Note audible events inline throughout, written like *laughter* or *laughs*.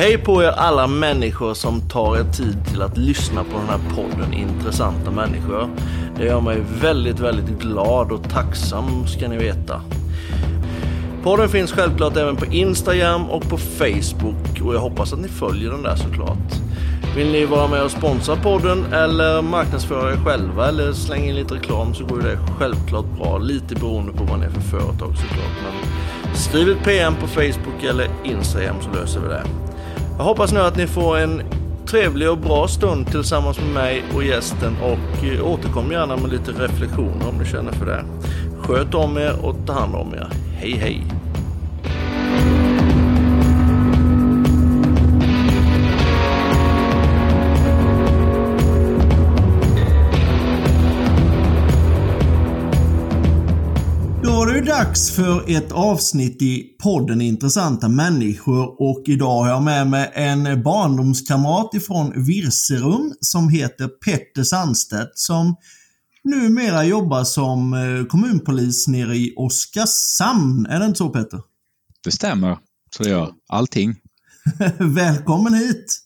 Hej på er alla människor som tar er tid till att lyssna på den här podden Intressanta människor. Det gör mig väldigt, väldigt glad och tacksam ska ni veta. Podden finns självklart även på Instagram och på Facebook och jag hoppas att ni följer den där såklart. Vill ni vara med och sponsra podden eller marknadsföra er själva eller slänga in lite reklam så går det självklart bra. Lite beroende på vad ni är för företag såklart. Men skriv ett PM på Facebook eller Instagram så löser vi det. Jag hoppas nu att ni får en trevlig och bra stund tillsammans med mig och gästen och eh, återkom gärna med lite reflektioner om ni känner för det. Sköt om er och ta hand om er. Hej hej! Dags för ett avsnitt i podden Intressanta människor och idag har jag med mig en barndomskamrat ifrån Virserum som heter Petter Sandstedt som numera jobbar som eh, kommunpolis nere i Oskarshamn. Är det inte så Petter? Det stämmer. Så det gör allting. *laughs* Välkommen hit!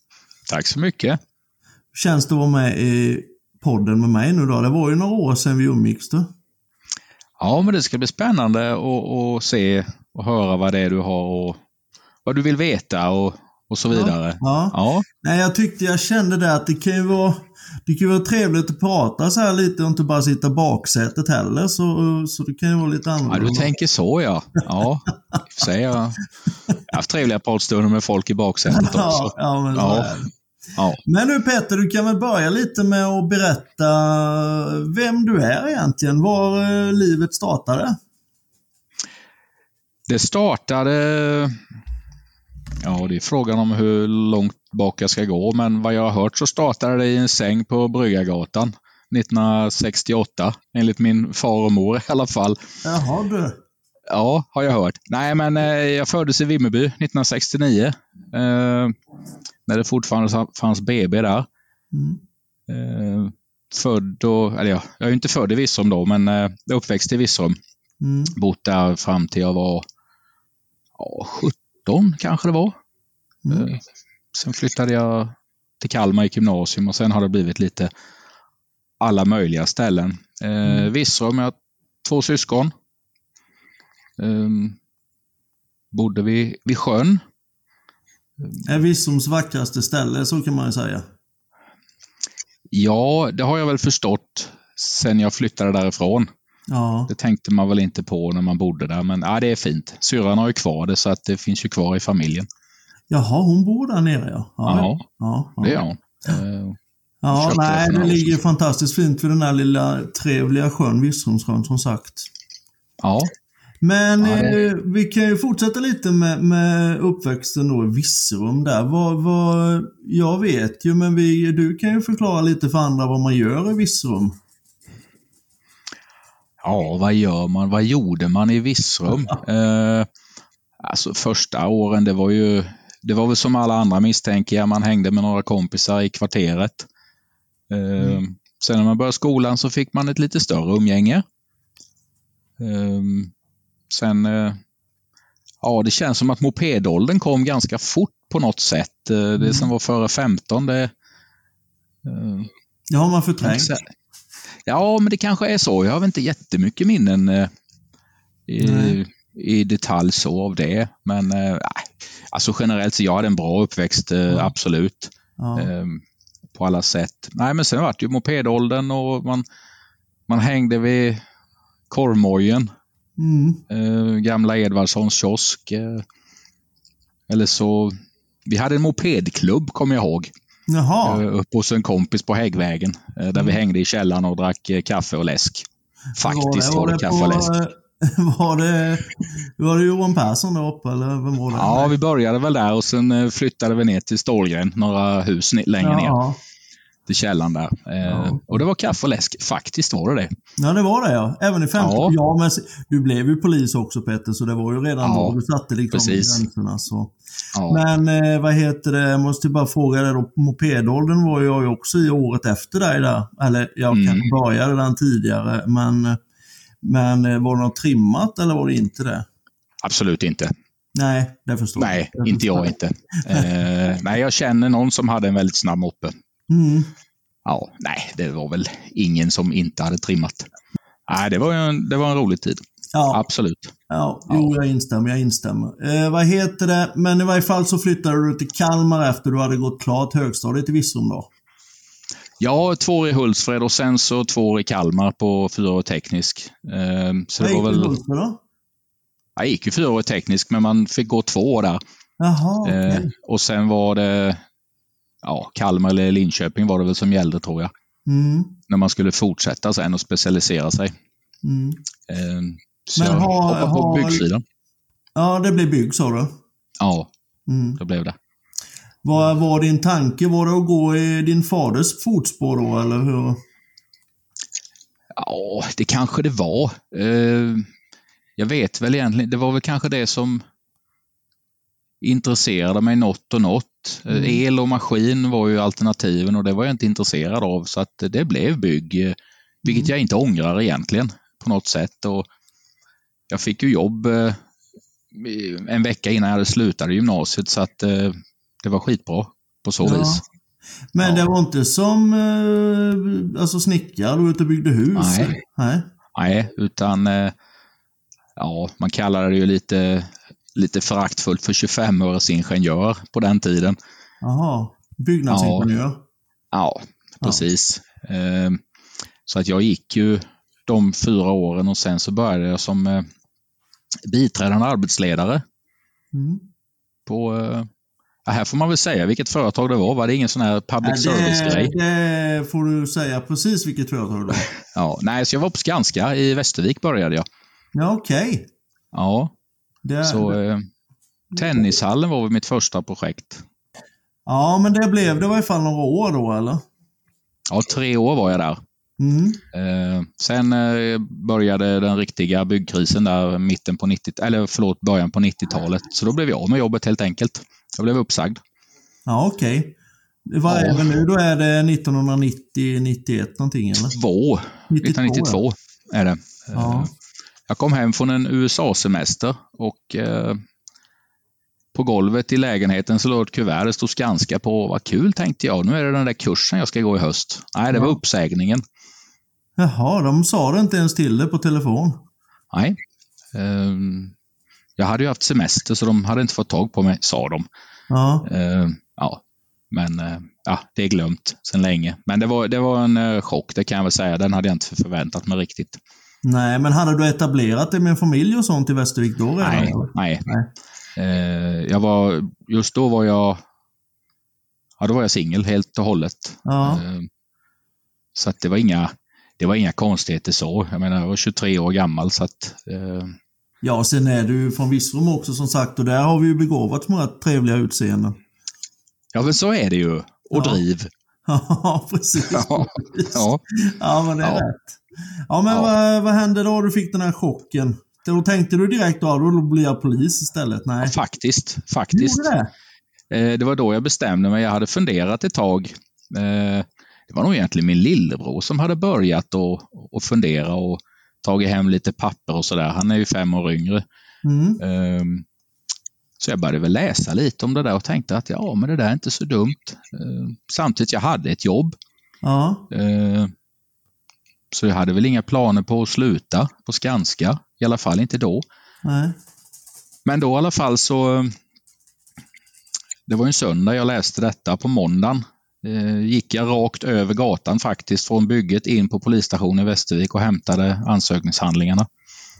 Tack så mycket. Hur känns det att vara med i podden med mig nu då? Det var ju några år sedan vi umgicks du. Ja, men det ska bli spännande att se och höra vad det är du har och vad du vill veta och, och så vidare. Ja. Ja. Nej, jag tyckte jag kände det att det kan ju vara, det kan vara trevligt att prata så här lite och inte bara sitta baksätet heller. Så, så det kan ju vara lite ja, annorlunda. du tänker så ja. Ja, i och för sig, jag har haft trevliga pratstunder med folk i baksätet *laughs* Ja, också. ja, men, så Ja. Ja. men nu Peter, du kan väl börja lite med att berätta vem du är egentligen, var eh, livet startade. Det startade, ja det är frågan om hur långt bak jag ska gå, men vad jag har hört så startade det i en säng på Bryggargatan 1968, enligt min far och mor i alla fall. Jaha du. Ja, har jag hört. Nej, men eh, jag föddes i Vimmerby 1969. När det fortfarande fanns BB där. Mm. Eh, född och, eller ja, jag är inte född i Virserum då, men eh, jag uppväxt i Virserum. Mm. Bott där fram till jag var ja, 17 kanske det var. Mm. Eh, sen flyttade jag till Kalmar i gymnasium och sen har det blivit lite alla möjliga ställen. Eh, Mm. Virserum, jag har två syskon. Eh, bodde vid, vid sjön. Är Virserums vackraste ställe, så kan man ju säga. Ja, det har jag väl förstått sen jag flyttade därifrån. Ja. Det tänkte man väl inte på när man bodde där, men ja, det är fint. Syrran har ju kvar det, så att det finns ju kvar i familjen. Jaha, hon bor där nere ja. Ja, ja, ja. det gör hon. Eh, Ja, nej, det ligger fantastiskt fint vid den här lilla trevliga sjön, Virserumssjön som sagt. Ja, Men Ja, det- eh, vi kan ju fortsätta lite med, med uppväxten då i Virserum där. Vad, vad, jag vet ju, men vi, du kan ju förklara lite för andra vad man gör i Virserum. Ja, vad gör man? Vad gjorde man i Virserum? *laughs* Eh, alltså första åren, det var ju det var väl som alla andra misstänker jag. Man hängde med några kompisar i kvarteret. Eh, Sen när man började skolan så fick man ett lite större umgänge. Eh, sen, eh, ja det känns som att mopedåldern kom ganska fort på något sätt. Eh, det som var före 15, det, eh, Det har man förträngt. Ja, men det kanske är så. Jag har väl inte jättemycket minnen eh, i, Nej. i detalj så av det. Men eh, alltså generellt så jag hade en bra uppväxt, eh, Ja. absolut. Ja. Eh, på alla sätt. Nej, men sen var det ju mopedåldern och man, man hängde vid korvmojen, Mm. eh, gamla Edvardssons kiosk. Eh, eller så, vi hade en mopedklubb kommer jag ihåg. Jaha. Uh, upp hos en kompis på Häggvägen. eh, där vi hängde i källaren och drack eh, kaffe och läsk. Faktiskt var det, kaffe och läsk. på, eh, *laughs* Var det, var det Johan Persson där uppe eller vem var det? Ja, vi började väl där och sen eh, flyttade vi ner till Stålgren, några hus längre ner ja. Till källaren där. Eh, Ja. Och det var kaffe och läsk. Faktiskt var det det. Ja, det var det ja. Även i 50 ja. Ja. men du blev ju polis också Peter, så det var ju redan Ja, då du satte liksom precis. gränserna. Så. Ja. Men eh, vad heter det, jag måste bara fråga dig då. Mopedåldern var jag ju också i året efter dig där. Eller jag Mm. kanske började den tidigare, men, men eh, var det något trimmat eller var det inte det? Absolut inte. Nej, det förstår Nej, jag. inte jag inte. eh, nej, jag känner någon som hade en väldigt snabb moppe. Mm. Ja, nej, det var väl ingen som inte hade trimmat. Nej, det var en, det var en rolig tid. Ja. Absolut. Ja, jo, jag instämmer. Jag instämmer. Eh, vad heter det? Men i varje fall så flyttade du till Kalmar efter du hade gått klart högstadiet i Virserum då? Ja, två år i Hultsfred och sen så två år i Kalmar på fyra år teknisk. Eh, så vad gick du i Hultsfred då? Jag gick ju fyra år teknisk, men man fick gå två år där. Jaha, okay. eh, och sen var det ja, Kalmar eller Linköping var det väl som gällde tror jag. Mm. När man skulle fortsätta sen och specialisera sig. Mm. Eh, så Men jag hoppade på har... byggsidan. Ja, det blev bygg sa du? Ja, mm. det blev det. Vad var din tanke? Var det att gå i din faders fotspår då, eller hur? Ja, det kanske det var. Eh, jag vet väl egentligen, det var väl kanske det som intresserade mig något och något. Eh, mm. El och maskin var ju alternativen och det var jag inte intresserad av så att det blev bygg. Eh, vilket jag inte ångrar egentligen på något sätt. Och jag fick ju jobb eh, en vecka innan jag hade slutat gymnasiet så att det var skitbra på så ja. vis. Men det var inte som alltså snickare, du ute och byggde hus? Nej. Nej, Nej utan ja, man kallade det ju lite, lite föraktfullt för 25-öresingenjör på den tiden. Jaha, byggnadsingenjör? Ja, ja precis. Ja. Ehm, så att jag gick ju de fyra åren och sen så började jag som eh, biträdande arbetsledare. Mm. På, eh, ja, här får man väl säga vilket företag det var. Var det ingen sån här public service-grej? Det får du säga precis vilket företag det var. *laughs* ja, nej, så jag var på Skanska i Västervik började jag. Ja, okej. Okay. Ja. Det, så eh, Tennishallen var väl mitt första projekt. Ja, men det blev det var i alla fall några år då, eller? Ja, tre år var jag där. Mm. Eh, sen eh, började den riktiga byggkrisen där mitten på 90 eller förlåt, början på 90-talet. Så då blev jag av med jobbet helt enkelt. Jag blev uppsagd. Ja, okej. Okay. Vad är det nu? Då är det 1990, 91 någonting eller? Två. 1992 ja. är det. Ja. Jag kom hem från en USA-semester och eh, på golvet i lägenheten så låg ett kuvert. Det stod Skanska på. Vad kul tänkte jag. Nu är det den där kursen jag ska gå i höst. Nej, det var uppsägningen. Jaha, de sa det inte ens till dig på telefon? Nej. Eh, jag hade ju haft semester så de hade inte fått tag på mig, sa de. Ja. Eh, ja. Men eh, ja, det är glömt sedan länge. Men det var, det var en eh, chock, det kan jag väl säga. Den hade jag inte förväntat mig riktigt. Nej, men hade du etablerat dig med en familj och sånt i Västervik då redan? Nej, nej. nej. Eh, jag var, just då var jag, ja då var jag singel helt och hållet. Ja. Eh, så att det var inga, det var inga konstigheter så. Jag menar, jag var 23 år gammal så att eh... Ja, sen är du från Virserum också som sagt och där har vi ju begåvats med rätt trevliga utseenden. Ja, men så är det ju. Och ja. driv. *laughs* Ja, precis. Ja, ja. ja men det är ja. rätt. Ja, men ja. Vad, vad hände då du fick den här chocken? Då tänkte du direkt då, då blir jag polis istället? Nej. Ja, faktiskt. faktiskt. Det? Eh, det var då jag bestämde mig. Jag hade funderat ett tag. Eh, det var nog egentligen min lillebror som hade börjat och, och fundera och tagit hem lite papper och sådär. Han är ju fem år yngre. Mm. Eh, så jag började väl läsa lite om det där och tänkte att ja, men det där är inte så dumt. Eh, samtidigt jag hade ett jobb. Ja. Så jag hade väl inga planer på att sluta på Skanska, i alla fall inte då. Nej. Men då i alla fall så, det var en söndag jag läste detta. På måndagen eh, gick jag rakt över gatan faktiskt från bygget in på polisstationen i Västervik och hämtade ansökningshandlingarna.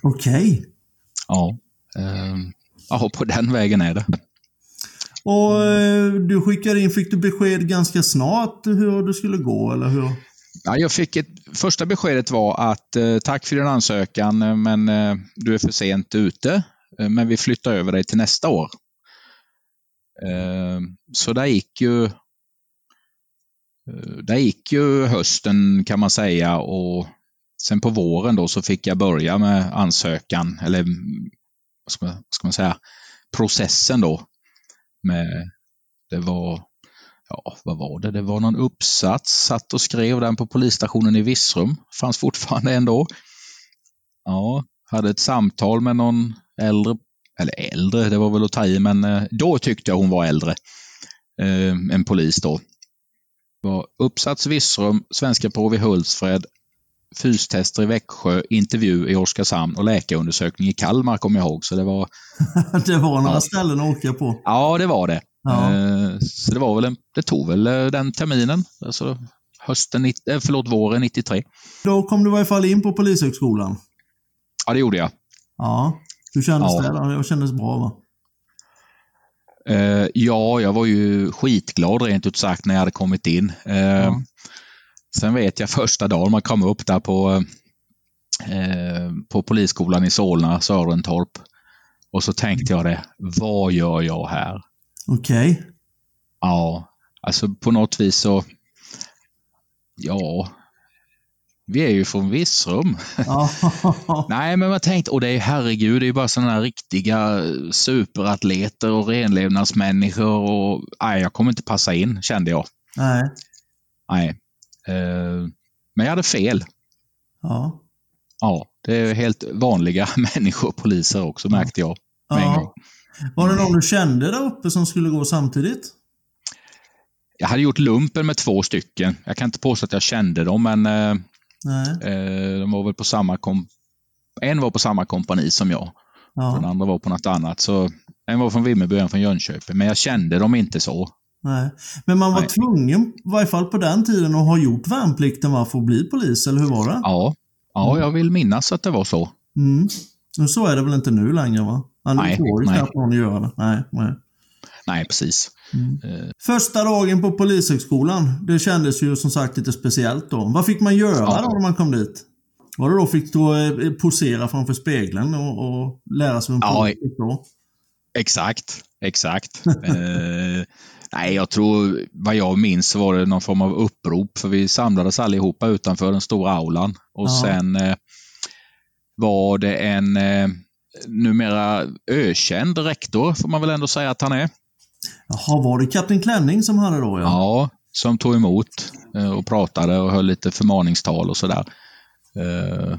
Okej. Okay. Ja, eh, ja, på den vägen är det. Och eh, du skickade in, fick du besked ganska snart hur du skulle gå eller hur? Ja, jag fick ett, första beskedet var att eh, tack för din ansökan eh, men eh, du är för sent ute. Men vi flyttar över dig till nästa år. Så där gick ju där gick ju hösten kan man säga och sen på våren då så fick jag börja med ansökan eller vad ska man, vad ska man säga processen då. Med, det var ja, vad var det? Det var någon uppsats, satt och skrev den på polisstationen i Vissrum, fanns fortfarande ändå. Ja, hade ett samtal med någon äldre eller äldre, det var väl att ta i, men eh, då tyckte jag hon var äldre. Eh, en polis då. var uppsats Virserum, svenska prov i Hultsfred, fystester i Växjö, intervju i Oskarshamn och läkarundersökning i Kalmar kommer jag ihåg. Så det var... *laughs* det var några ja. ställen att åka på. Ja, det var det. Ja. Eh, så det var väl en, det tog väl eh, den terminen, alltså hösten, eh, förlåt, våren 93. Då kom du i varje fall in på Polishögskolan. Ja, det gjorde jag. Ja. Hur kändes ja. det? Det kändes bra va? Ja, jag var ju skitglad rent ut sagt när jag hade kommit in. Ja. Sen vet jag första dagen man kom upp där på, på polisskolan i Solna, Sörentorp. Och så tänkte jag det, vad gör jag här? Okej. Okay. Ja, alltså på något vis så, ja, vi är ju från Virserum. *laughs* Nej, men man tänkte, och det är herregud, det är bara sådana här riktiga superatleter och renlevnadsmänniskor och nej, jag kommer inte passa in, kände jag. Nej. Nej. Uh, men jag hade fel. Ja. Ja, det är helt vanliga *laughs* människor, poliser också, märkte jag med ja. Var det någon du kände där uppe som skulle gå samtidigt? Jag hade gjort lumpen med två stycken. Jag kan inte påstå att jag kände dem, men eh, eh, de var väl på samma kom En var på samma kompani som jag. Ja. Den andra var på något annat. Så en var från Vimmerby, en från Jönköping. Men jag kände dem inte så. Nej. Men man var Nej. tvungen, i varje fall på den tiden, att ha gjort värnplikten va, för att bli polis, eller hur var det? Ja, ja mm. jag vill minnas att det var så. Mm. så är det väl inte nu längre va? Man nej, får ju knappt någon att göra det. Nej, nej. nej precis. Mm. Uh. Första dagen på Polishögskolan, det kändes ju som sagt lite speciellt då. Vad fick man göra ja. då när man kom dit? Var det då fick du eh, posera framför spegeln och, och lära sig hur en ja, då? Exakt, exakt. uh, *laughs* nej, jag tror, vad jag minns var det någon form av upprop, för vi samlades allihopa utanför den stora aulan. Och ja. sen uh, var det en numera ökänd rektor, får man väl ändå säga att han är. Jaha, var det Kapten Klänning som hade då? Ja, ja som tog emot eh, och pratade och höll lite förmaningstal och sådär. Eh,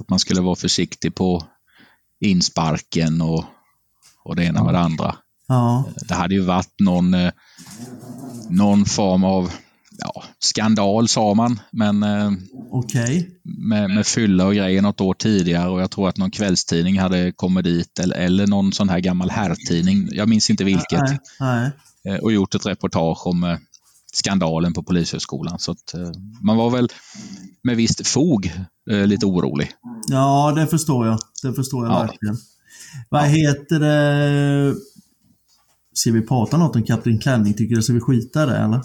att man skulle vara försiktig på insparken och, och det ena med det andra. Ja. Det hade ju varit någon, eh, någon form av ja, skandal sa man, men eh, okay. med, med fylla och grejer något år tidigare och jag tror att någon kvällstidning hade kommit dit eller, eller någon sån här gammal herrtidning, jag minns inte vilket, nej, nej. Eh, och gjort ett reportage om eh, skandalen på Polishögskolan. Så att, man var väl med visst fog lite orolig. Ja, det förstår jag. Det förstår jag ja. verkligen. Vad ja. heter det? Ska vi prata något om Kapten Klänning? Tycker du? Ska vi skita det eller?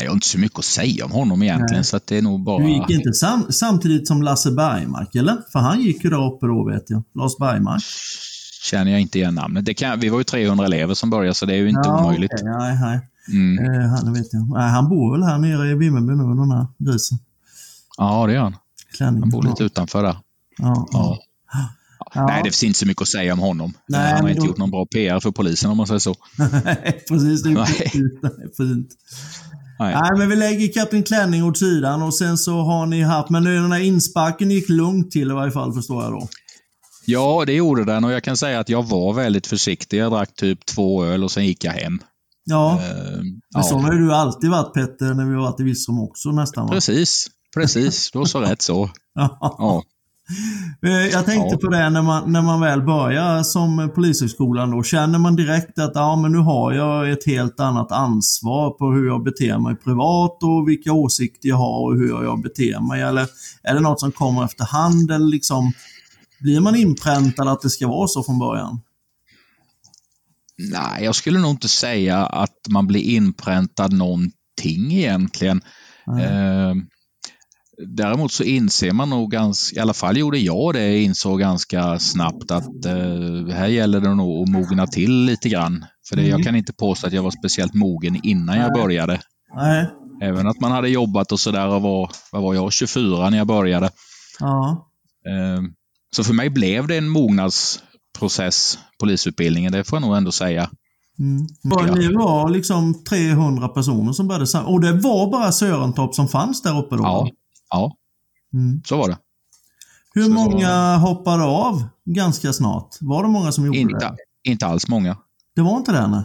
Jag har inte så mycket att säga om honom egentligen, Nej. så att det är nog bara... Du gick inte sam samtidigt som Lasse Bergmark, eller? För han gick ju där uppe då, vet jag. Lars Bergmark. Känner jag inte igen namnet. Det kan, vi var ju 300 elever som började, så det är ju inte ja, omöjligt. Okay. Nej, nej. Mm. Eh, han, vet jag. Nej, han bor väl här nere i Vimmerby nu, den här grisen. Ja, det gör han. Klänning. Han bor lite utanför där. Ja, ja. Ja. Nej, det finns inte så mycket att säga om honom. Nej, han har inte då... gjort någon bra PR för polisen om man säger så. *laughs* Nej, precis. Det är fint. Nej. Nej, men vi lägger Kapten Klänning åt sidan och sen så har ni haft, men den här insparken gick lugnt till i varje fall förstår jag då. Ja, det gjorde den och jag kan säga att jag var väldigt försiktig. Jag drack typ två öl och sen gick jag hem. Ja, uh, men ja. så har du alltid varit Petter när vi har varit i Virserum också nästan. Va? Precis, precis. Har så rätt så. *laughs* ja. *laughs* Eh, jag tänkte på det när man, när man väl börjar som polishögskolan då. Känner man direkt att ja, men nu har jag ett helt annat ansvar på hur jag beter mig privat och vilka åsikter jag har och hur jag beter mig? Eller är det något som kommer efterhand? Eller liksom, blir man inpräntad att det ska vara så från början? Nej, jag skulle nog inte säga att man blir inpräntad någonting egentligen. Mm. Däremot så inser man nog ganska, i alla fall gjorde jag det, insåg ganska snabbt att eh, här gäller det nog att mogna till lite grann. För det, mm. jag kan inte påstå att jag var speciellt mogen innan jag började. Nej. Även att man hade jobbat och sådär och var, vad var jag, 24 när jag började. Ja. Eh, så för mig blev det en mognadsprocess, polisutbildningen, det får jag nog ändå säga. Mm. Ni var liksom 300 personer som började Och det var bara Sörentorp som fanns där uppe då? Ja, Ja, mm. så var det. Hur Så många hoppade av ganska snart? Var det många som gjorde Inte, det? inte alls många. Det var inte det? Nej.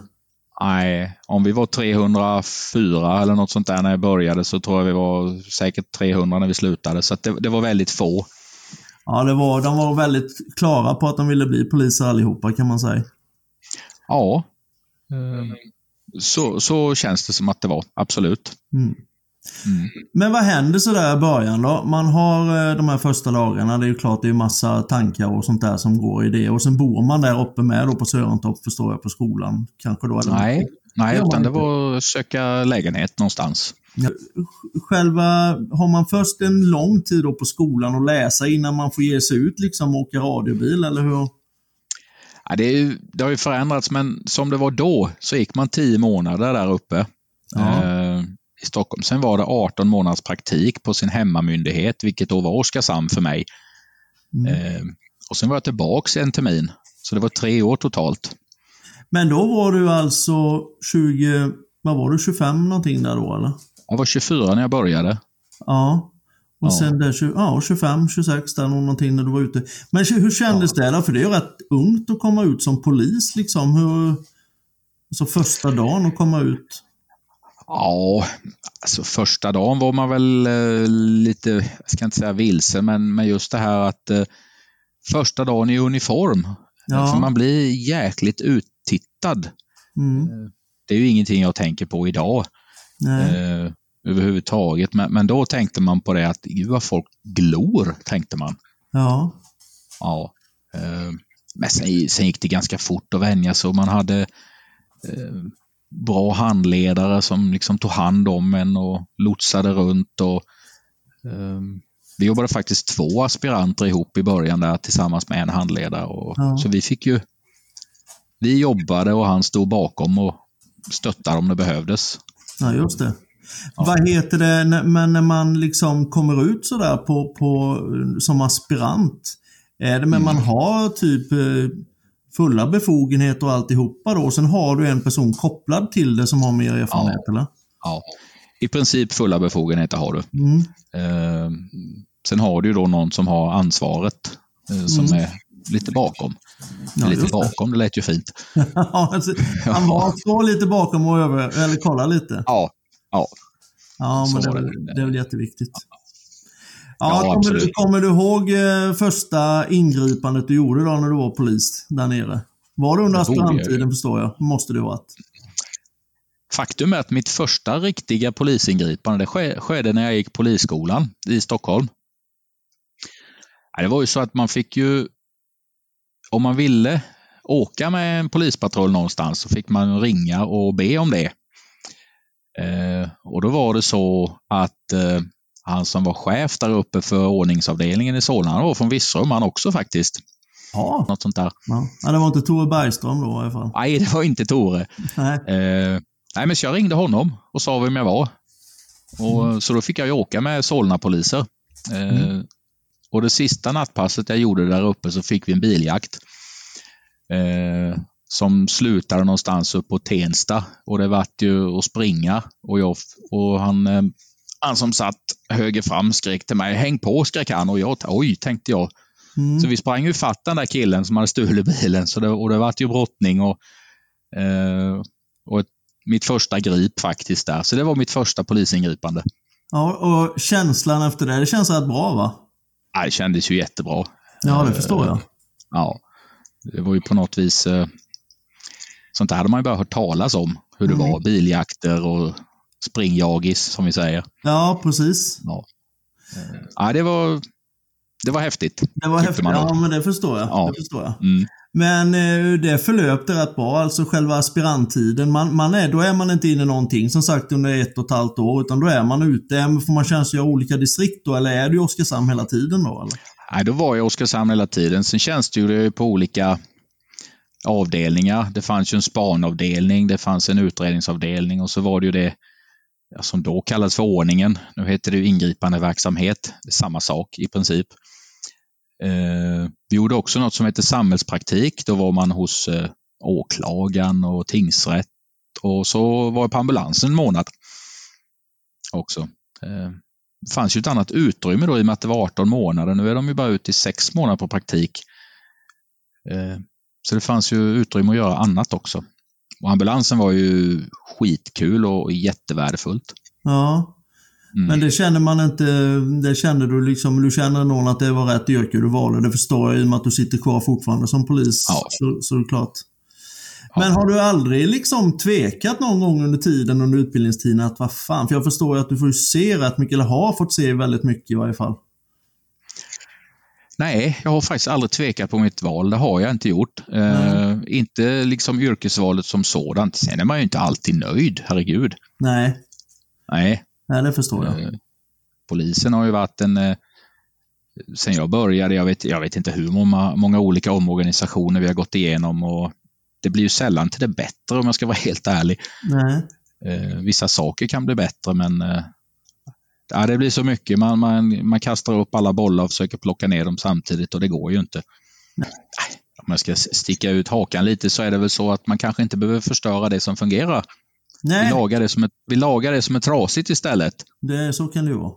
Nej, om vi var 304 eller något sånt där när jag började så tror jag vi var säkert 300 när vi slutade. Så att det, det var väldigt få. Ja, det var, de var väldigt klara på att de ville bli poliser allihopa kan man säga. Ja, eh, så, så känns det som att det var. Absolut. Mm. Mm. Men vad händer sådär i början då? Man har eh, de här första dagarna, det är ju klart det är massa tankar och sånt där som går i det. Och sen bor man där uppe med då på Sörentorp förstår jag, på skolan. Kanske då? Eller? Nej, nej Det utan det var att söka lägenhet någonstans. Själva, har man först en lång tid då på skolan och läsa innan man får ge sig ut liksom och åka radiobil eller hur? Ja, det, är det har ju förändrats, men som det var då så gick man 10 månader där uppe Ja. I Stockholm. Sen var det 18 månaders praktik på sin hemmamyndighet, vilket då var Oskarshamn för mig. Mm. Eh, och sen var jag tillbaks en termin, så det var tre år totalt. Men då var du alltså 20, vad var du, 25 någonting där då eller? Jag var 24 när jag började. Ja. Och Ja. sen där, 20 ja, 25, 26 där någonting när du var ute. Men hur kändes det då? För det är ju rätt ungt att komma ut som polis liksom. Hur, alltså första dagen att komma ut. Ja, alltså första dagen var man väl eh, lite, jag ska inte säga vilse, men, men just det här att eh, första dagen i uniform. Ja. För man blir jäkligt uttittad. Mm. Det är ju ingenting jag tänker på idag eh, överhuvudtaget. Men, men då tänkte man på det att gud vad folk glor, tänkte man. Ja. Ja. Eh, men sen, sen gick det ganska fort att vänja sig och man hade eh, bra handledare som liksom tog hand om en och lotsade runt. Och, eh, vi jobbade faktiskt två aspiranter ihop i början där tillsammans med en handledare. Och, Ja. Så vi fick ju vi jobbade och han stod bakom och stöttade om det behövdes. Ja, just det. Vad heter det, men när man liksom kommer ut sådär på, på, som aspirant, är det men man har typ eh, fulla befogenheter och alltihopa då, och sen har du en person kopplad till det som har mer erfarenhet, eller? Ja. I princip fulla befogenheter har du. Mm. Eh, sen har du ju då någon som har ansvaret eh, som Mm. är lite bakom. Ja, lite bakom, det lät ju fint. *laughs* Ja, alltså, han var står lite bakom och över, eller kollar lite. Ja, ja. Ja, men det det. det är väl jätteviktigt. Ja, Ja, kommer, du, kommer du ihåg eh, första ingripandet du gjorde då när du var polis där nere? Var det under aspiranttiden förstår jag? Måste det ha varit. Faktum är att mitt första riktiga polisingripande det ske- skedde när jag gick polisskolan i Stockholm. Det var ju så att man fick ju, om man ville åka med en polispatrull någonstans så fick man ringa och be om det. Eh, och då var det så att eh, han som var chef där uppe för ordningsavdelningen i Solna, han var från Virserum han också faktiskt. Ja. Något sånt där. ja. Det var inte Tore Bergström då i alla fall. Nej, det var inte Tore. Nej. Eh, nej, men så jag ringde honom och sa vem jag var. Och, Så då fick jag ju åka med Solna-poliser. Eh, Och det sista nattpasset jag gjorde där uppe så fick vi en biljakt. Eh, som slutade någonstans upp på Tensta. Och det vart ju att springa. Och, jag, och han, eh, han som satt höger fram skrek till mig, häng på skrek han. Och jag, oj, tänkte jag. Mm. Så vi sprang ju fatt den där killen som hade stulit bilen. Så det, och det vart ju brottning och, eh, och ett, mitt första grip faktiskt där. Så det var mitt första polisingripande. Ja, och känslan efter det, det känns rätt bra va? Ja, det kändes ju jättebra. Ja, det förstår jag. Ja, det var ju på något vis... Eh, sånt där hade man ju bara hört talas om. Hur det Mm. var. Biljakter och springjagis som vi säger. Ja, precis. Ja, ja det, var, det var häftigt. Det var häftigt. Ja, men det förstår jag. Ja. Det förstår jag. Mm. Men eh, det förlöpte rätt bra, alltså själva aspiranttiden. Man, man är, då är man inte inne i någonting som sagt under ett och ett halvt år, utan då är man ute. Får man tjänstgöra i olika distrikt då, eller är du i Oskarshamn hela tiden då? Eller? Nej, då var jag i Oskarshamn hela tiden. Sen tjänstgjorde jag på olika avdelningar. Det fanns ju en spanavdelning, det fanns en utredningsavdelning och så var det ju det som då kallades för ordningen. Nu heter det ju ingripande verksamhet. Det är samma sak i princip. Eh, vi gjorde också något som heter samhällspraktik. Då var man hos eh, åklagaren och tingsrätt och så var jag på ambulansen en månad också. Eh, fanns ju ett annat utrymme då i och med att det var 18 månader. Nu är de ju bara ute i sex månader på praktik. Eh, så det fanns ju utrymme att göra annat också. Och ambulansen var ju skitkul och jättevärdefullt. Ja. Mm. Men det känner man inte, det känner du liksom, du känner någon att det var rätt yrke du valde. Det förstår jag i och med att du sitter kvar fortfarande som polis. Ja. Så, så är klart. Men har du aldrig liksom tvekat någon gång under tiden, under utbildningstiden, att vad fan, för jag förstår ju att du får se rätt mycket, eller har fått se väldigt mycket i varje fall. Nej, jag har faktiskt aldrig tvekat på mitt val. Det har jag inte gjort. Eh, inte liksom yrkesvalet som sådant. Sen är man ju inte alltid nöjd, herregud. Nej. Nej. Nej, det förstår jag. Eh, polisen har ju varit en... Eh, sen jag började, jag vet, jag vet inte hur många, många olika omorganisationer vi har gått igenom och det blir ju sällan till det bättre om jag ska vara *laughs* helt ärlig. Nej. Eh, vissa saker kan bli bättre men eh, ja, det blir så mycket. Man, man, man kastar upp alla bollar och försöker plocka ner dem samtidigt och det går ju inte. Nej. Om jag ska sticka ut hakan lite så är det väl så att man kanske inte behöver förstöra det som fungerar. Nej. Vi, lagar det som är, vi lagar det som är trasigt istället. Det, så kan det vara.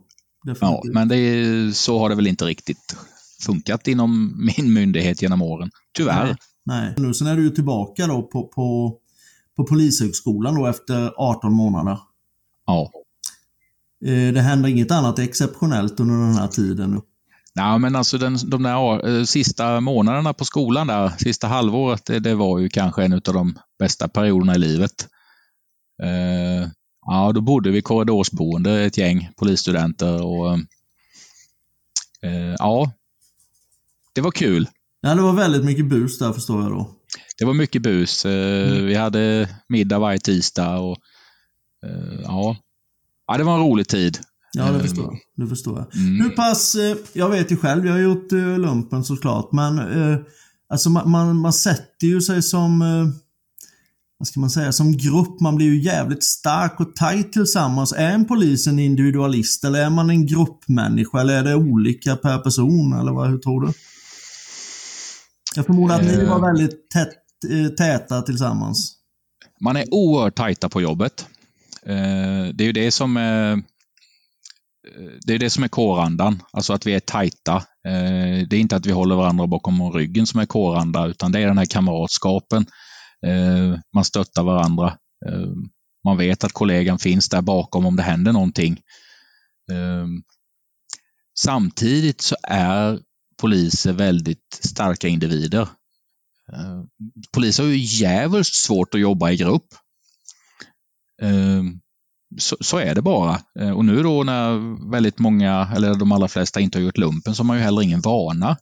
Ja, men det, så har det väl inte riktigt funkat inom *laughs* min myndighet genom åren. Tyvärr. Nej. Nej. Nu sen är du tillbaka då på, på, på Polishögskolan då efter 18 månader. Ja. Eh, det händer inget annat exceptionellt under den här tiden? Nej, men alltså den, de där äh, sista månaderna på skolan där, sista halvåret, det, det var ju kanske en av de bästa perioderna i livet. Uh, ja, då bodde vi korridorsboende, ett gäng polisstudenter och uh, ja, det var kul. Ja, det var väldigt mycket bus där förstår jag då. Det var mycket bus. Eh, mm. Vi hade middag varje tisdag och eh, ja. Ja, det var en rolig tid. Ja, det förstår jag. Det förstår jag. Mm. Hur pass, eh, jag vet ju själv, jag har gjort lumpen såklart, men alltså man, man, man sätter ju sig som vad ska man säga, som grupp, man blir ju jävligt stark och tajt tillsammans. Är en polis en individualist eller är man en gruppmänniska eller är det olika per person eller vad, hur tror du? Jag förmodar att ni var eh. väldigt tätt, eh, täta tillsammans. Man är oerhört tajta på jobbet. Eh, det är ju det som är eh, det är det som är kårandan, alltså att vi är tajta. Eh, det är inte att vi håller varandra bakom ryggen som är kåranda, utan det är den här kamratskapen. Man stöttar varandra. Man vet att kollegan finns där bakom om det händer någonting. Samtidigt så är poliser väldigt starka individer. Poliser har ju jävligt svårt att jobba i grupp. Eh, så, så, är det bara. Eh, och nu då när väldigt många, eller de allra flesta inte har gjort lumpen, så har man ju heller ingen vana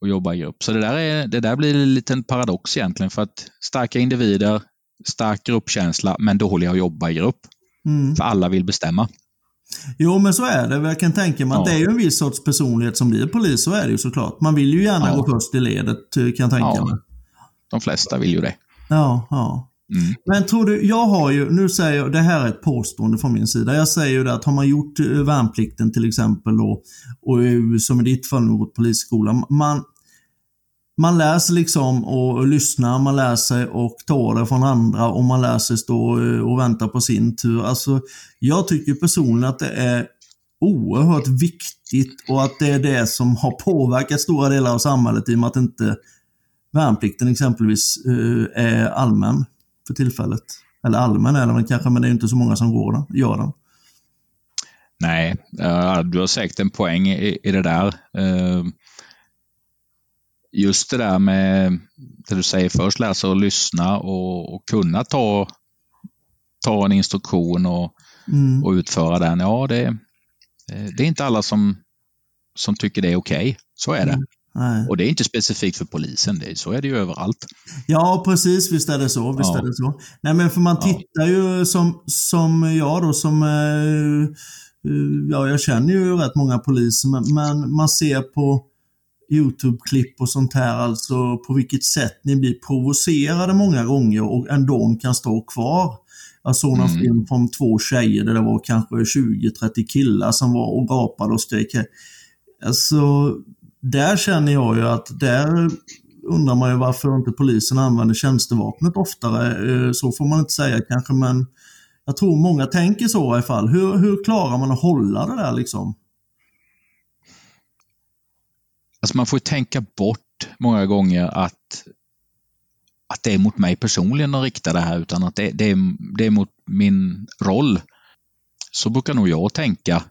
att jobba i grupp. Så det där, är, det där blir en liten paradox egentligen för att starka individer, stark gruppkänsla, men dåliga att jobba i grupp. Mm. För alla vill bestämma. Jo, men så är det. Jag kan tänka mig att ja. det är ju en viss sorts personlighet som blir polis. Så är det ju såklart. Man vill ju gärna ja. gå först i ledet, eh, kan jag tänka ja. mig. De flesta vill ju det. Ja, ja. Mm. Men tror du, jag har ju, nu säger jag, det här är ett påstående från min sida. Jag säger ju det att har man gjort eh, värnplikten till exempel då, och eh, som i ditt fall nu gått polisskolan. Man, man lär sig liksom och lyssna, man lär sig och ta det från andra och man lär sig stå eh, och vänta på sin tur. Alltså, jag tycker personligen att det är oerhört viktigt och att det är det som har påverkat stora delar av samhället i och med att inte värnplikten exempelvis är allmän för tillfället. Eller allmän är den kanske, men det är inte så många som går den, gör den. Nej, du har säkert en poäng i, det där. Eh, just det där med det du säger först, läsa och lyssna och, och kunna ta, ta en instruktion och, mm. och utföra den. Ja, det, det är inte alla som, som tycker det är okej. Okay. Så är det. Mm. Och det är inte specifikt för polisen, det, så är det ju överallt. Ja, precis. Visst är det så. Visst ja. är det så. Nej, men för man tittar ja. ju som, som jag då som eh, Ja, jag känner ju rätt många poliser, men, men man ser på Youtube-klipp och sånt här, alltså på vilket sätt ni blir provocerade många gånger och ändå kan stå kvar. Jag såg en mm. film från två tjejer där det var kanske 20-30 killar som var och gapade och skrek. Alltså, där känner jag ju att där undrar man ju varför inte polisen använder tjänstevapnet oftare. Eh, så får man inte säga kanske, men Jag tror många tänker så i alla fall. Hur, hur klarar man att hålla det där liksom? Alltså man får tänka bort många gånger att, att det är mot mig personligen de riktar det här utan att det, det, är, det är mot min roll. Så brukar nog jag tänka.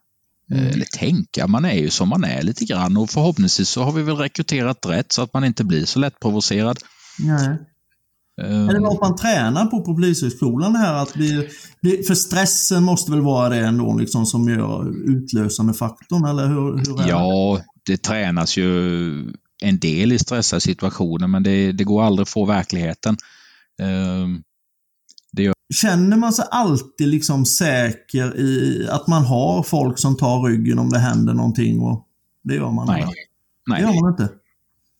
Mm. Eller tänka, man är ju som man är lite grann och förhoppningsvis så har vi väl rekryterat rätt så att man inte blir så lättprovocerad. Nej. Um, det något man tränar på på Polishögskolan här att bli, bli, För stressen måste väl vara det ändå liksom som gör utlösande faktorn eller hur, hur är Ja, det? det tränas ju en del i stressade situationer men det, det går aldrig att få verkligheten. Um. Känner man sig alltid liksom säker i att man har folk som tar ryggen om det händer någonting? Och det gör man Nej. Nej. Det gör man inte?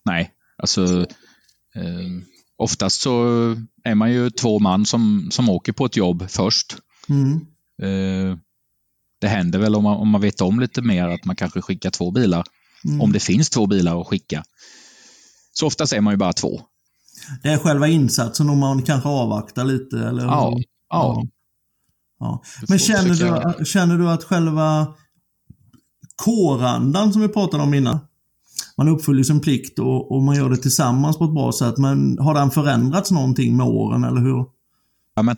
Nej, alltså um oftast så är man ju två man som, som åker på ett jobb först. Mm. Eh, det händer väl om man, om man vet om lite mer att man kanske skickar två bilar. Mm. Om det finns två bilar att skicka. Så oftast är man ju bara två. Det är själva insatsen om man kanske avvaktar lite? Eller? Ja. ja. ja. Men känner du, känner du att själva kårandan som vi pratade om innan, man uppfyller sin plikt och, och, man gör det tillsammans på ett bra sätt. Men har den förändrats någonting med åren, eller hur? Ja, men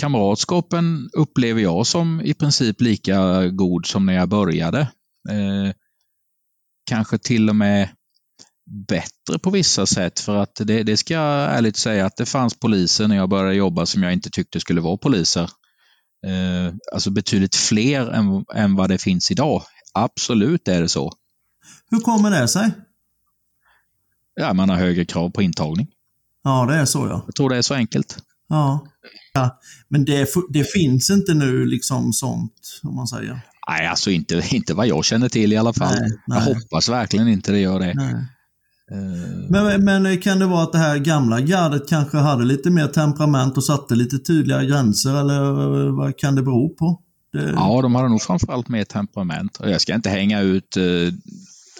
kamratskapen upplever jag som i princip lika god som när jag började. Eh, kanske till och med bättre på vissa sätt för att det, det ska jag ärligt säga att det fanns poliser när jag började jobba som jag inte tyckte skulle vara poliser. Eh, alltså betydligt fler än, än vad det finns idag. Absolut är det så. Hur kommer det sig? Ja, man har högre krav på intagning. Ja, det är så ja. Jag tror det är så enkelt. Ja. ja. Men det, det finns inte nu liksom sånt, om man säger? Nej, alltså inte, inte vad jag känner till i alla fall. Nej, nej. Jag hoppas verkligen inte det gör det. Nej. Uh... Men, men kan det vara att det här gamla gardet kanske hade lite mer temperament och satte lite tydligare gränser eller vad kan det bero på? Det... Ja, de hade nog framförallt mer temperament. Jag ska inte hänga ut uh,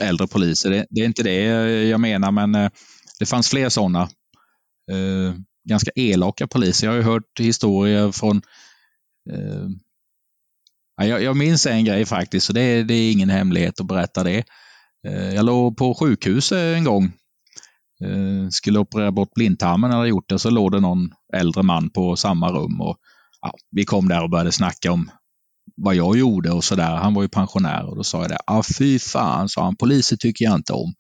äldre poliser. Det, det, är inte det jag menar, men eh, det fanns fler sådana. Eh, ganska elaka poliser. Jag har ju hört historier från eh, jag, minns en grej faktiskt, så det är ingen hemlighet att berätta det. Eh, jag låg på sjukhus en gång. Eh, skulle operera bort blindtarmen, hade gjort det, så låg det någon äldre man på samma rum. Och, ja, vi kom där och började snacka om vad jag gjorde och sådär. Han var ju pensionär och då sa jag det. Ah, fy fan, sa han, poliser tycker jag inte om.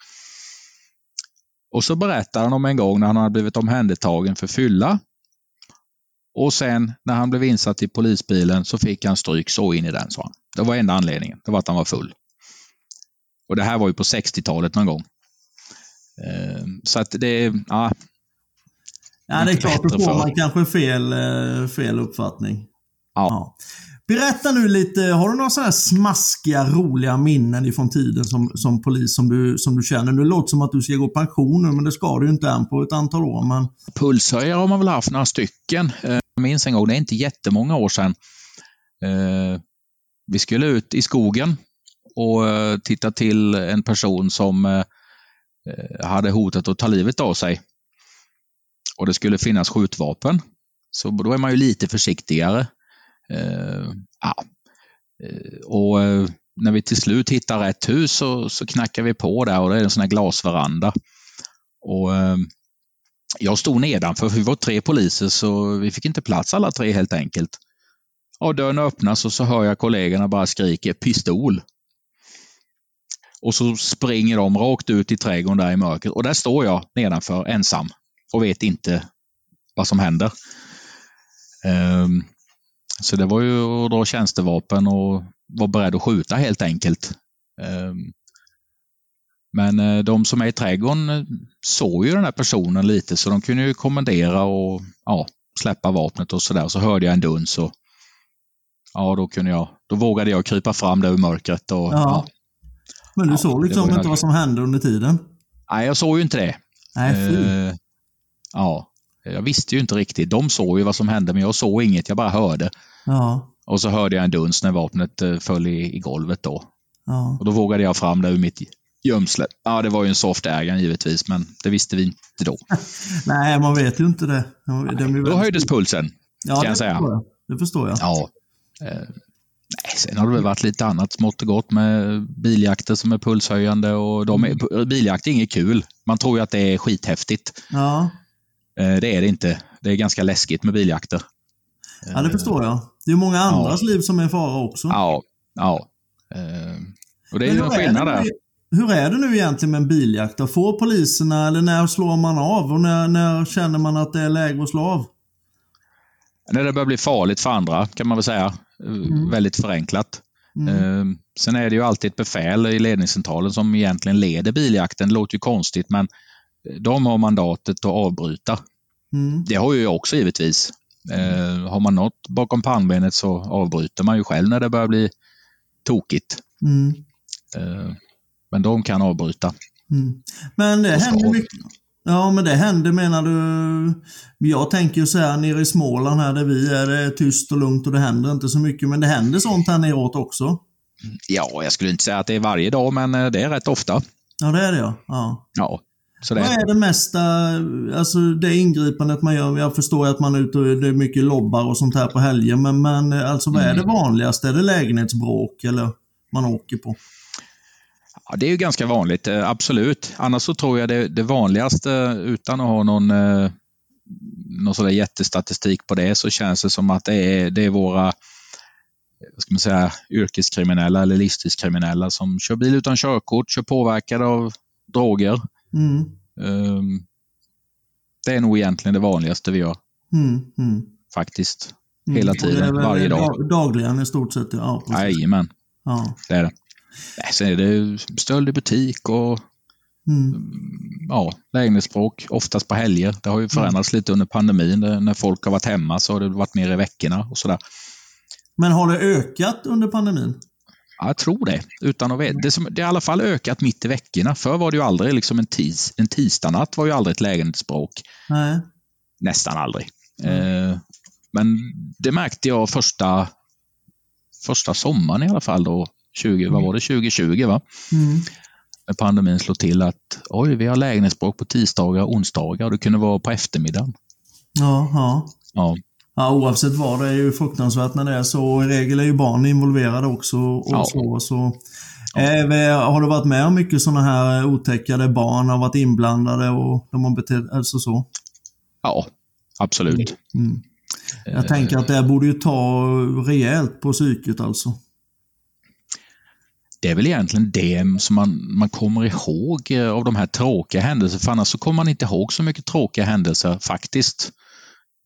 Och så berättade han om en gång när han hade blivit omhändertagen för fylla. Och sen när han blev insatt i polisbilen så fick han stryk så in i den, sa han. Det var enda anledningen. Det var att han var full. Och det här var ju på 60-talet någon gång. Ehm, så att det, ja. Ja, det är klart, då får man kanske fel, eh, fel uppfattning. Ja. ja. Berätta nu lite, har du några sådana här smaskiga, roliga minnen ifrån tiden som, som polis som du, som du känner? Det låter som att du ska gå pension nu, men det ska du inte än på ett antal år. Men... Pulshöjare har man väl haft några stycken. Eh, jag minns en gång, det är inte jättemånga år sedan. Eh, vi skulle ut i skogen och eh, titta till en person som eh, eh, hade hotat att ta livet av sig. Och det skulle finnas skjutvapen. Så då är man ju lite försiktigare. Eh, ja. Och när vi till slut hittar rätt hus så, så knackar vi på där och det är en sån här glasveranda. Och jag stod nedanför, för vi var tre poliser så vi fick inte plats alla tre helt enkelt. Och dörren öppnas och så hör jag kollegorna bara skrika pistol. Och så springer de rakt ut i trädgården där i mörkret och där står jag nedanför ensam och vet inte vad som händer. Um, så det var ju att dra tjänstevapen och vara beredd att skjuta helt enkelt. Ehm, men eh, de som är i trädgården eh, såg ju den här personen lite så de kunde ju kommendera och ja, släppa vapnet och sådär. Så hörde jag en duns och ja, då kunde jag, då vågade jag krypa fram där ur mörkret. Och, ja. ja. Men du ja, såg liksom inte vad som hände under tiden? Nej, jag såg ju inte det. Nej. Uh, ja, jag visste ju inte riktigt. De såg ju vad som hände, men jag såg inget. Jag bara hörde. Ja. Och så hörde jag en duns när vapnet eh, föll i, i golvet då. Ja. Och då vågade jag fram det ur mitt gömsle. Ja, det var ju en soft ägare givetvis, men det visste vi inte då. *laughs* Nej, man vet ju inte det. Nej, då höjdes pulsen, ja, kan jag säga. det förstår jag. Ja. Sen har det väl varit lite annat smått och gott med biljakter som är pulshöjande och de är, biljakt är inget kul. Man tror ju att det är skithäftigt. Ja, Eh, det är det inte. Det är ganska läskigt med biljakter. ja det förstår jag. Det är många andras liv som är i fara också. Ja, ja. Eh, och det är ju en skillnad där. Hur är det nu egentligen med en biljakt? då? Får poliserna, eller när slår man av? Och när, när känner man att det är läge att slå av? När det börjar bli farligt för andra, kan man väl säga. Eh, Väldigt förenklat. Mm. Eh, Sen är det ju alltid ett befäl i ledningscentralen som egentligen leder biljakten. Det låter ju konstigt, men de har mandatet att avbryta. Mm. Det har ju jag också givetvis. Eh, har man något bakom pannbenet så avbryter man ju själv när det börjar bli tokigt. Mm. Eh, men de kan avbryta. Mm. Men det händer mycket. Ja, men det händer menar du? Jag tänker ju så här nere i Småland här där vi är, det är tyst och lugnt och det händer inte så mycket. Men det händer sånt här neråt också. Ja, jag skulle inte säga att det är varje dag, men eh, det är rätt ofta. Ja, det är det ja. ja. Ja, det Vad är, det mesta, alltså det ingripandet man gör? Jag förstår att man är ute och det är mycket lobbar och sånt här på helger. Men, men alltså vad är det vanligaste? Är det lägenhetsbråk eller man åker på? Ja, det är ju ganska vanligt, eh, absolut. Annars så tror jag det, det vanligaste, utan att ha någon, eh, någon sådär jättestatistik på det, så känns det som att det är, det är våra ska man säga, yrkeskriminella eller livstidskriminella som kör bil utan körkort, kör påverkade av droger. Mm. Ehm, Det är nog egentligen det vanligaste vi gör, Mm. Mm. faktiskt. Mm. Hela tiden, varje dag. dag- Dagligen i stort sett, ja. Jajamän, ja. det är det. Nej, Sen är det stöld i butik och Mm. ja, lägenhetsbråk, oftast på helger. Det har ju förändrats lite under pandemin. När folk har varit hemma så har det varit mer i veckorna och sådär. Men har det ökat under pandemin? Ja, jag tror det, utan att veta. Det, som, det har i alla fall ökat mitt i veckorna. Förr var det ju aldrig liksom en, tis, en tisdagnatt var ju aldrig ett lägenhetsbråk. Nej. Nästan aldrig. Eh, men det märkte jag första, första sommaren i alla fall då. 20, vad var det? 2020 va? Mm. När pandemin slog till att oj, vi har lägenhetsbråk på tisdagar och onsdagar och det kunde vara på eftermiddagen. Ja, ja. Ja, Ja, oavsett vad, det är ju fruktansvärt när det är så. I regel är ju barn involverade också. Och Ja. så, så. Eh, vi- har du varit med om mycket sådana här otäcka där barn har varit inblandade och de har betett alltså så? ja absolut. Mm. Jag tänker att det borde ju ta rejält på psyket alltså det är väl egentligen det som man, man kommer ihåg eh, av de här tråkiga händelserna. För annars så kommer man inte ihåg så mycket tråkiga händelser faktiskt.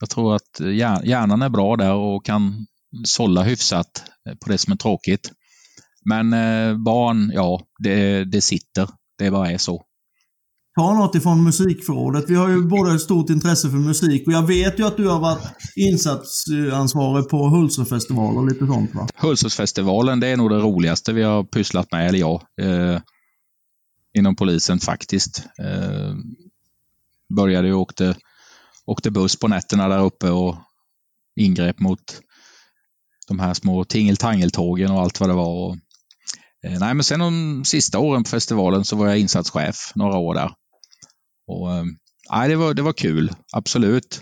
Jag tror att eh, hjärnan är bra där och kan sålla hyfsat eh, på det som är tråkigt. Men barn, ja, det, det sitter. Det bara är så. Ta något ifrån musikförrådet. Vi har ju båda ett stort intresse för musik och jag vet ju att du har varit insatsansvarig på Hultsfredsfestivalen. och lite sånt va? Hultsfredsfestivalen, det är nog det roligaste vi har pysslat med, eller jag, eh, inom polisen faktiskt. Eh, började ju åkte, åkte buss på nätterna där uppe och ingrep mot de här små tingeltangeltågen och allt vad det var. Och, eh, nej, men sen de sista åren på festivalen så var jag insatschef några år där. Och, eh, det, var, det var kul, absolut.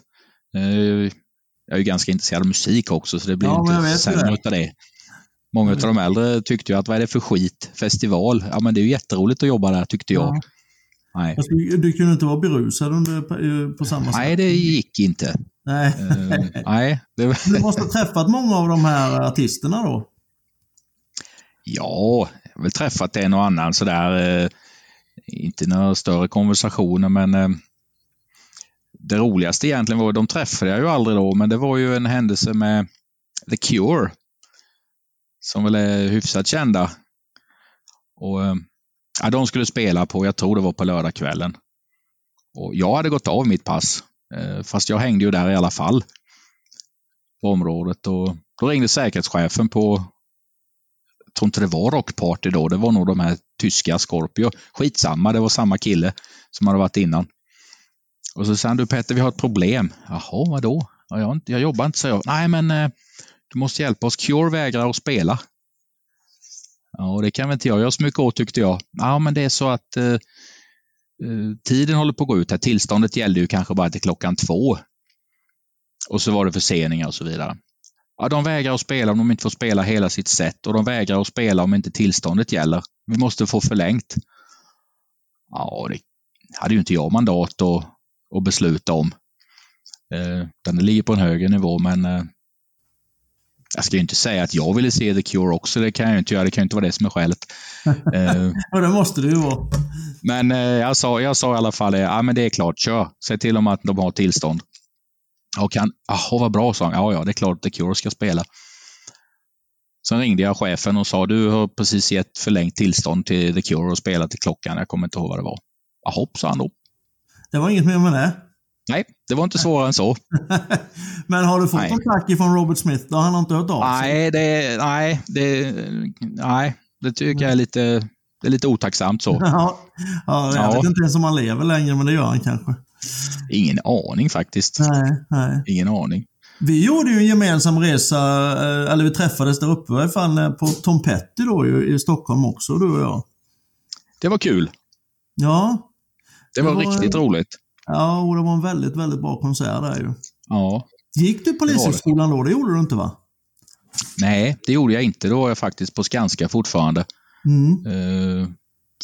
Eh, jag är ju ganska intresserad av musik också, så det blir Ja, inte sämre det. utav det. Många av de äldre tyckte ju att vad är det för skit? Festival? Ja, men det är ju jätteroligt att jobba där tyckte jag. Ja. Nej. Alltså, du kunde inte vara berusad under, på samma sätt? Nej, det gick inte. Nej. Eh, nej, det. Du måste ha träffat många av de här artisterna då? Ja, jag har väl träffat en och annan sådär. Inte några större konversationer, men eh, det roligaste egentligen var, de träffade jag ju aldrig då, men det var ju en händelse med The Cure. Som väl är hyfsat kända. Och, eh, ja, de skulle spela på, jag tror det var på lördagskvällen. Och jag hade gått av mitt pass, eh, fast jag hängde ju där i alla fall. På området. Och då ringde säkerhetschefen på jag tror inte det var Rockparty då, det var nog de här tyska Scorpio. Skitsamma, det var samma kille som hade varit innan. Och så sa han, du Petter, vi har ett problem. Jaha, vadå? Ja, jag, jag jobbar inte, så jag. Nej, men eh, du måste hjälpa oss. Cure vägrar att spela. Ja, det kan väl inte jag göra så mycket åt, tyckte jag. Ja, men det är så att eh, eh, tiden håller på att gå ut här. Tillståndet gällde ju kanske bara till klockan två. Och så var det förseningar och så vidare. Ja, de vägrar att spela om de inte får spela hela sitt set och de vägrar att spela om inte tillståndet gäller. Vi måste få förlängt. Ja, det hade ju inte jag mandat att, att besluta om. Eh, den ligger på en högre nivå, men eh, jag ska ju inte säga att jag ville se The Cure också. Det kan jag inte göra. Det kan inte vara det som är skälet. *laughs* eh, och det måste det ju vara. Men eh, jag, sa, jag sa i alla fall, ja men det är klart, kör. Säg till dem att de har tillstånd. Och kan, jaha vad bra, sa han. Ja, ja, det är klart The Cure ska spela. Sen ringde jag chefen och sa, du har precis gett förlängt tillstånd till The Cure att spela till klockan. Jag kommer inte ihåg vad det var. Jaha, sa han då. Det var inget mer med det? Nej, det var inte svårare än så. *laughs* Men har du fått någon tack från Robert Smith? Då han har inte hört av sig? Nej, det, nej, det, nej, det tycker jag är lite, det är lite otacksamt så. *laughs* ja, ja, jag ja. vet inte ens om han lever längre, men det gör han kanske. Ingen aning faktiskt. Nej, nej. Ingen aning. Vi gjorde ju en gemensam resa, eh, eller vi träffades där uppe fall, eh, på Tom Petty då i Stockholm också, du och jag. Det var kul. Ja. Det, det var, var, riktigt roligt. Ja, och det var en väldigt, väldigt bra konsert där ju. Ja. Gick du Polishögskolan då? Det gjorde du inte va? Nej, det gjorde jag inte. Då var jag faktiskt på Skanska fortfarande. Mm. Uh,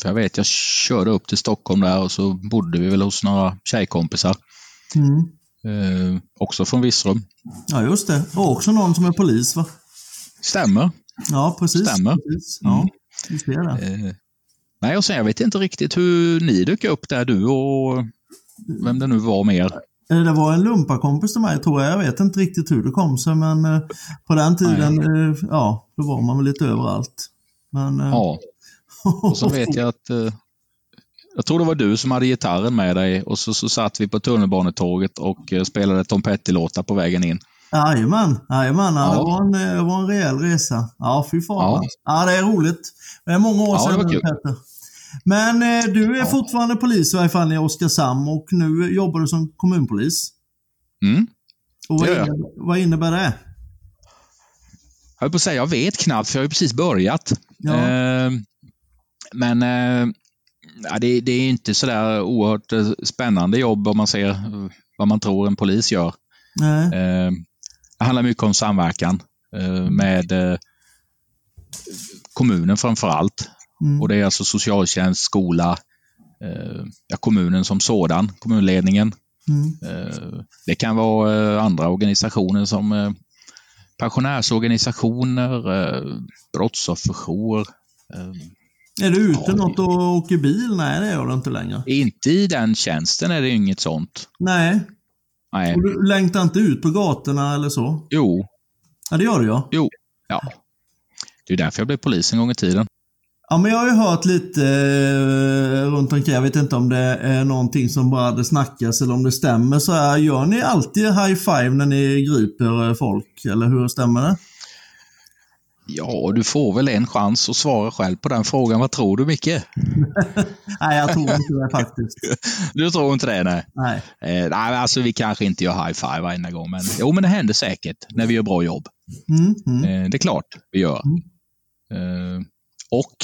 för jag vet, jag körde upp till Stockholm där och så bodde vi väl hos några tjejkompisar. Mm. Uh, också från Virserum. Ja, just det. Och också någon som är polis va? Stämmer. Ja, precis. Stämmer. Precis. Ja, mm. just det. Uh, nej, och sen jag vet inte riktigt hur ni dök upp där, du och vem det nu var mer. Eh, det var en lumparkompis till mig tror jag. Jag vet inte riktigt hur det kom sig men eh, på den tiden, Nej. ja, då var man väl lite överallt. Men, ja. *laughs* Och så vet jag att jag tror det var du som hade gitarren med dig och så, så satt vi på tunnelbanetåget och spelade Tom Petty-låtar på vägen in. Jajamän, jajamän. Ja. Det, var en, det var en rejäl resa. Ja, fy fan. Ja. ja, det är roligt. Det är många år sedan nu, Petter. Men eh, du är ja. fortfarande polis i varje fall i Oskarshamn och nu jobbar du som kommunpolis. Mm. Och vad, innebär, vad innebär det? Jag höll på att säga, jag vet knappt för jag har ju precis börjat. Ja. Eh, men eh, det, det, är inte sådär oerhört eh, spännande jobb om man ser vad man tror en polis gör. Eh, det handlar mycket om samverkan eh, med kommunen framför allt. Mm. Och det är alltså socialtjänst, skola, eh, ja, kommunen som sådan, kommunledningen. Mm. Eh, det kan vara eh, andra organisationer som eh, pensionärsorganisationer, eh, brottsofferjour. Eh, är du ute ja, något och åker bil? Nej, det gör du inte längre. Inte i den tjänsten är det inget sånt. Nej. Nej. Och du längtar inte ut på gatorna eller så? Jo. Ja, det gör du ja. Jo, ja. Det är därför jag blev polis en gång i tiden. Ja, men jag har ju hört lite eh, runt omkring. Jag vet inte om det är någonting som bara det snackas eller om det stämmer. Så här, gör ni alltid high five när ni griper eh, folk? Eller hur stämmer det? Ja, du får väl en chans att svara själv på den frågan. Vad tror du, Micke? *laughs* nej, jag tror inte det faktiskt. *laughs* Du tror inte det? Nej. Nej. Eh, nej, alltså vi kanske inte gör high five varje gång, men jo, men det händer säkert när vi gör bra jobb. Mm, mm. Eh, det är klart vi gör. Mm. Eh, och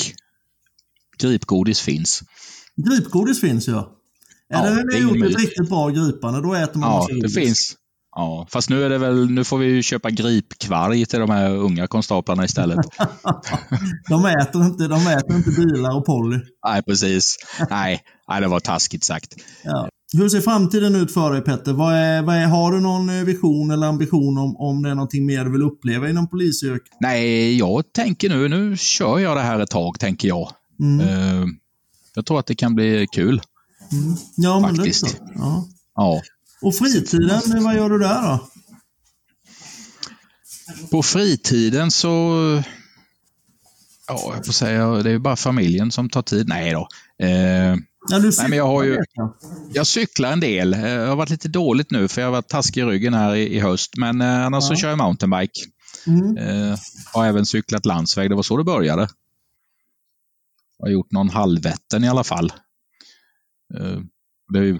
gripgodis finns. Gripgodis finns ja. Är ja, det när ni gjort ett riktigt bra gripande, då äter man Ja, det finns. Ja, fast nu är det väl, nu får vi ju köpa gripkvarg till de här unga konstaplarna istället. *laughs* de, äter inte, de äter inte bilar och Polly. Nej, precis. Nej, nej, det var taskigt sagt. Ja. Hur ser framtiden ut för dig Petter? Vad är, vad är, har du någon eh, vision eller ambition om, om det är någonting mer du vill uppleva inom polisyrket? Nej, jag tänker nu, nu kör jag det här ett tag, tänker jag. Mm. Uh, jag tror att det kan bli kul. Mm. Ja, men faktiskt. det ja. ja. Och fritiden, vad gör du där då? På fritiden så Ja, jag får säga, det är bara familjen som tar tid. Nej då. Eh, Ja, Nej, men jag, har ju, jag cyklar en del. Eh, jag har varit lite dåligt nu för jag har varit taskig i ryggen här i, i höst. Men eh, annars ja. så kör jag mountainbike. Mm. Eh, har även cyklat landsväg. Det var så det började. Jag har gjort någon halvvätten i alla fall. Eh, det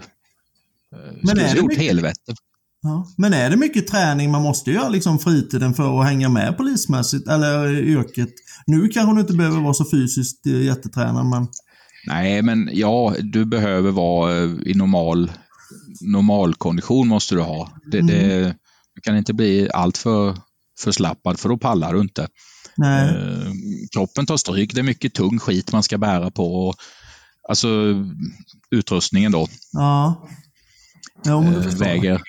men är det mycket... helvätten. Ja. Men är det mycket träning man måste göra liksom fritiden för att hänga med polismässigt eller yrket? Nu kanske du inte behöver vara så fysiskt jättetränad men... Nej, men ja, du behöver vara eh, i normal, normal kondition måste du ha. Det, mm. det, du kan inte bli alltför förslappad för då pallar du inte. Nej. Eh, kroppen tar stryk. Det är mycket tung skit man ska bära på. Och, alltså utrustningen då. Ja. Det Eh, väger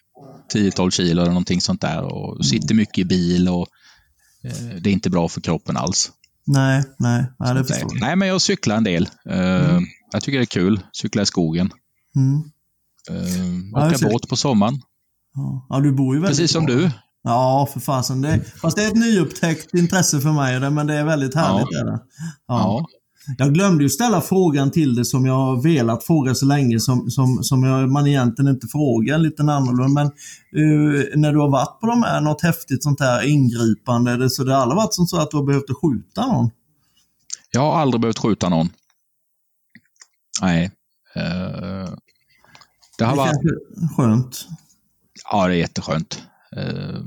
10-12 kilo eller någonting sånt där och sitter mycket i bil och eh, det är inte bra för kroppen alls. Nej, nej. nej det förstår jag. Nej, men jag cyklar en del. Eh, Jag tycker det är kul. Cykla i skogen. Mm. Uh, Ja, åka båt på sommaren. Ja. ja, du bor ju väldigt Precis som bra. du. Ja, för fasen. Det, fast det är ett nyupptäckt intresse för mig, men det är väldigt härligt. Ja. Är. Ja. Jag glömde ju ställa frågan till dig som jag har velat fråga så länge som, som, som jag, man egentligen inte frågar lite annorlunda. Men eh, när du har varit på de här, något häftigt sånt här ingripande, det, så det har aldrig varit som så att du har behövt skjuta någon? Jag har aldrig behövt skjuta någon. Nej. Eh, det har Det varit, skönt. ja, det är jätteskönt. Eh,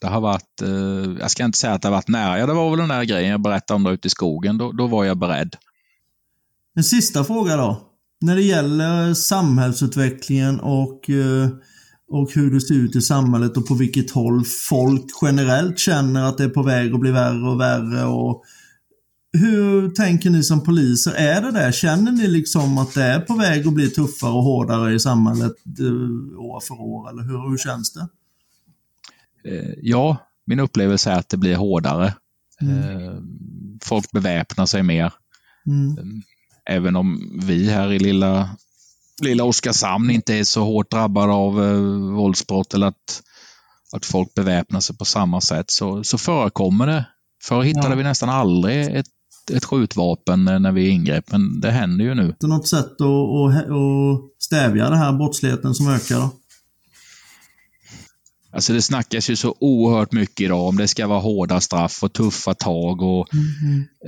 det har varit, eh, jag ska inte säga att det har varit nära. Ja, det var väl den där grejen jag berättade om där ute i skogen. Då, då var jag beredd. En sista fråga då. När det gäller samhällsutvecklingen och, eh, och hur det ser ut i samhället och på vilket håll folk generellt känner att det är på väg att bli värre och värre. Och hur tänker ni som poliser? Är det där? Känner ni liksom att det är på väg att bli tuffare och hårdare i samhället eh, år för år? Eller hur, hur känns det? Eh, ja, min upplevelse är att det blir hårdare. Eh, folk beväpnar sig mer. Mm. Även om vi här i lilla, lilla Oskarshamn inte är så hårt drabbade av eh, våldsbrott eller att, att folk beväpnar sig på samma sätt så, så förekommer det. Förr hittade Ja. vi nästan aldrig ett, ett skjutvapen när vi ingrep, men det händer ju nu. Det är något sätt att, att, att stävja den här brottsligheten som ökar? Då? Alltså det snackas ju så oerhört mycket idag om det ska vara hårda straff och tuffa tag och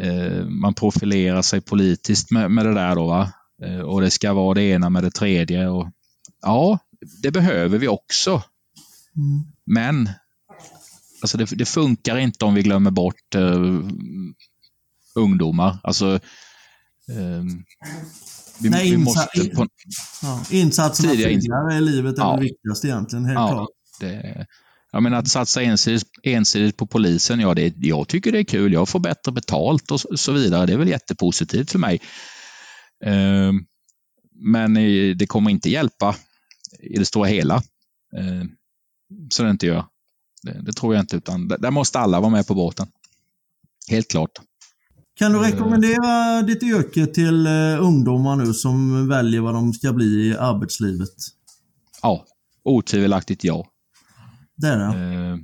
eh, man profilerar sig politiskt med, med det där då va. Eh, och det ska vara det ena med det tredje. Och, ja, det behöver vi också. Mm. Men alltså det, det funkar inte om vi glömmer bort eh, ungdomar. Alltså, eh, vi, Nej, vi måste på, Ja, insatserna Tidiga tidigare i livet är Ja. det viktigaste egentligen, helt Ja, klart. Det, jag menar att satsa ensidigt, ensidigt på polisen, ja, det, jag tycker det är kul. Jag får bättre betalt och så, vidare. Det är väl jättepositivt för mig. Eh, men eh, det kommer inte hjälpa i det stora hela. Eh, så det inte gör. Det, det tror jag inte, utan där där måste alla vara med på båten. Helt klart. Kan du Eh. rekommendera ditt yrke till eh, ungdomar nu som väljer vad de ska bli i arbetslivet? Ja, otvivelaktigt ja. Det är det. Eh,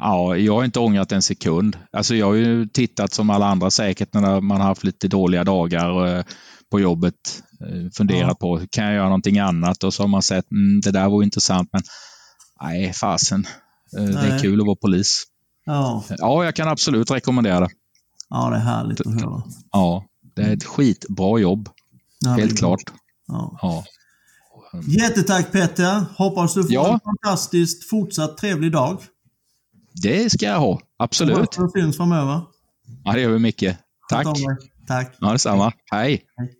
ja, jag har inte ångrat en sekund. Alltså jag har ju tittat som alla andra säkert när man har haft lite dåliga dagar eh, på jobbet. Eh, funderat Ja. på, kan jag göra någonting annat? Och så har man sett, mm, det där var intressant, men nej, fasen. Det är kul att vara polis. Ja. Ja, jag kan absolut rekommendera det. ja, det är härligt att höra. Ja, det är ett skitbra jobb. Helt klart. Ja. Ja. Jättetack Petter! Hoppas du får Ja. en fantastiskt fortsatt trevlig dag. Det ska jag ha. Absolut. Hoppas vi syns framöver. Ja, det gör vi mycket. Tack. Tack. Ja, detsamma. Hej. Hej.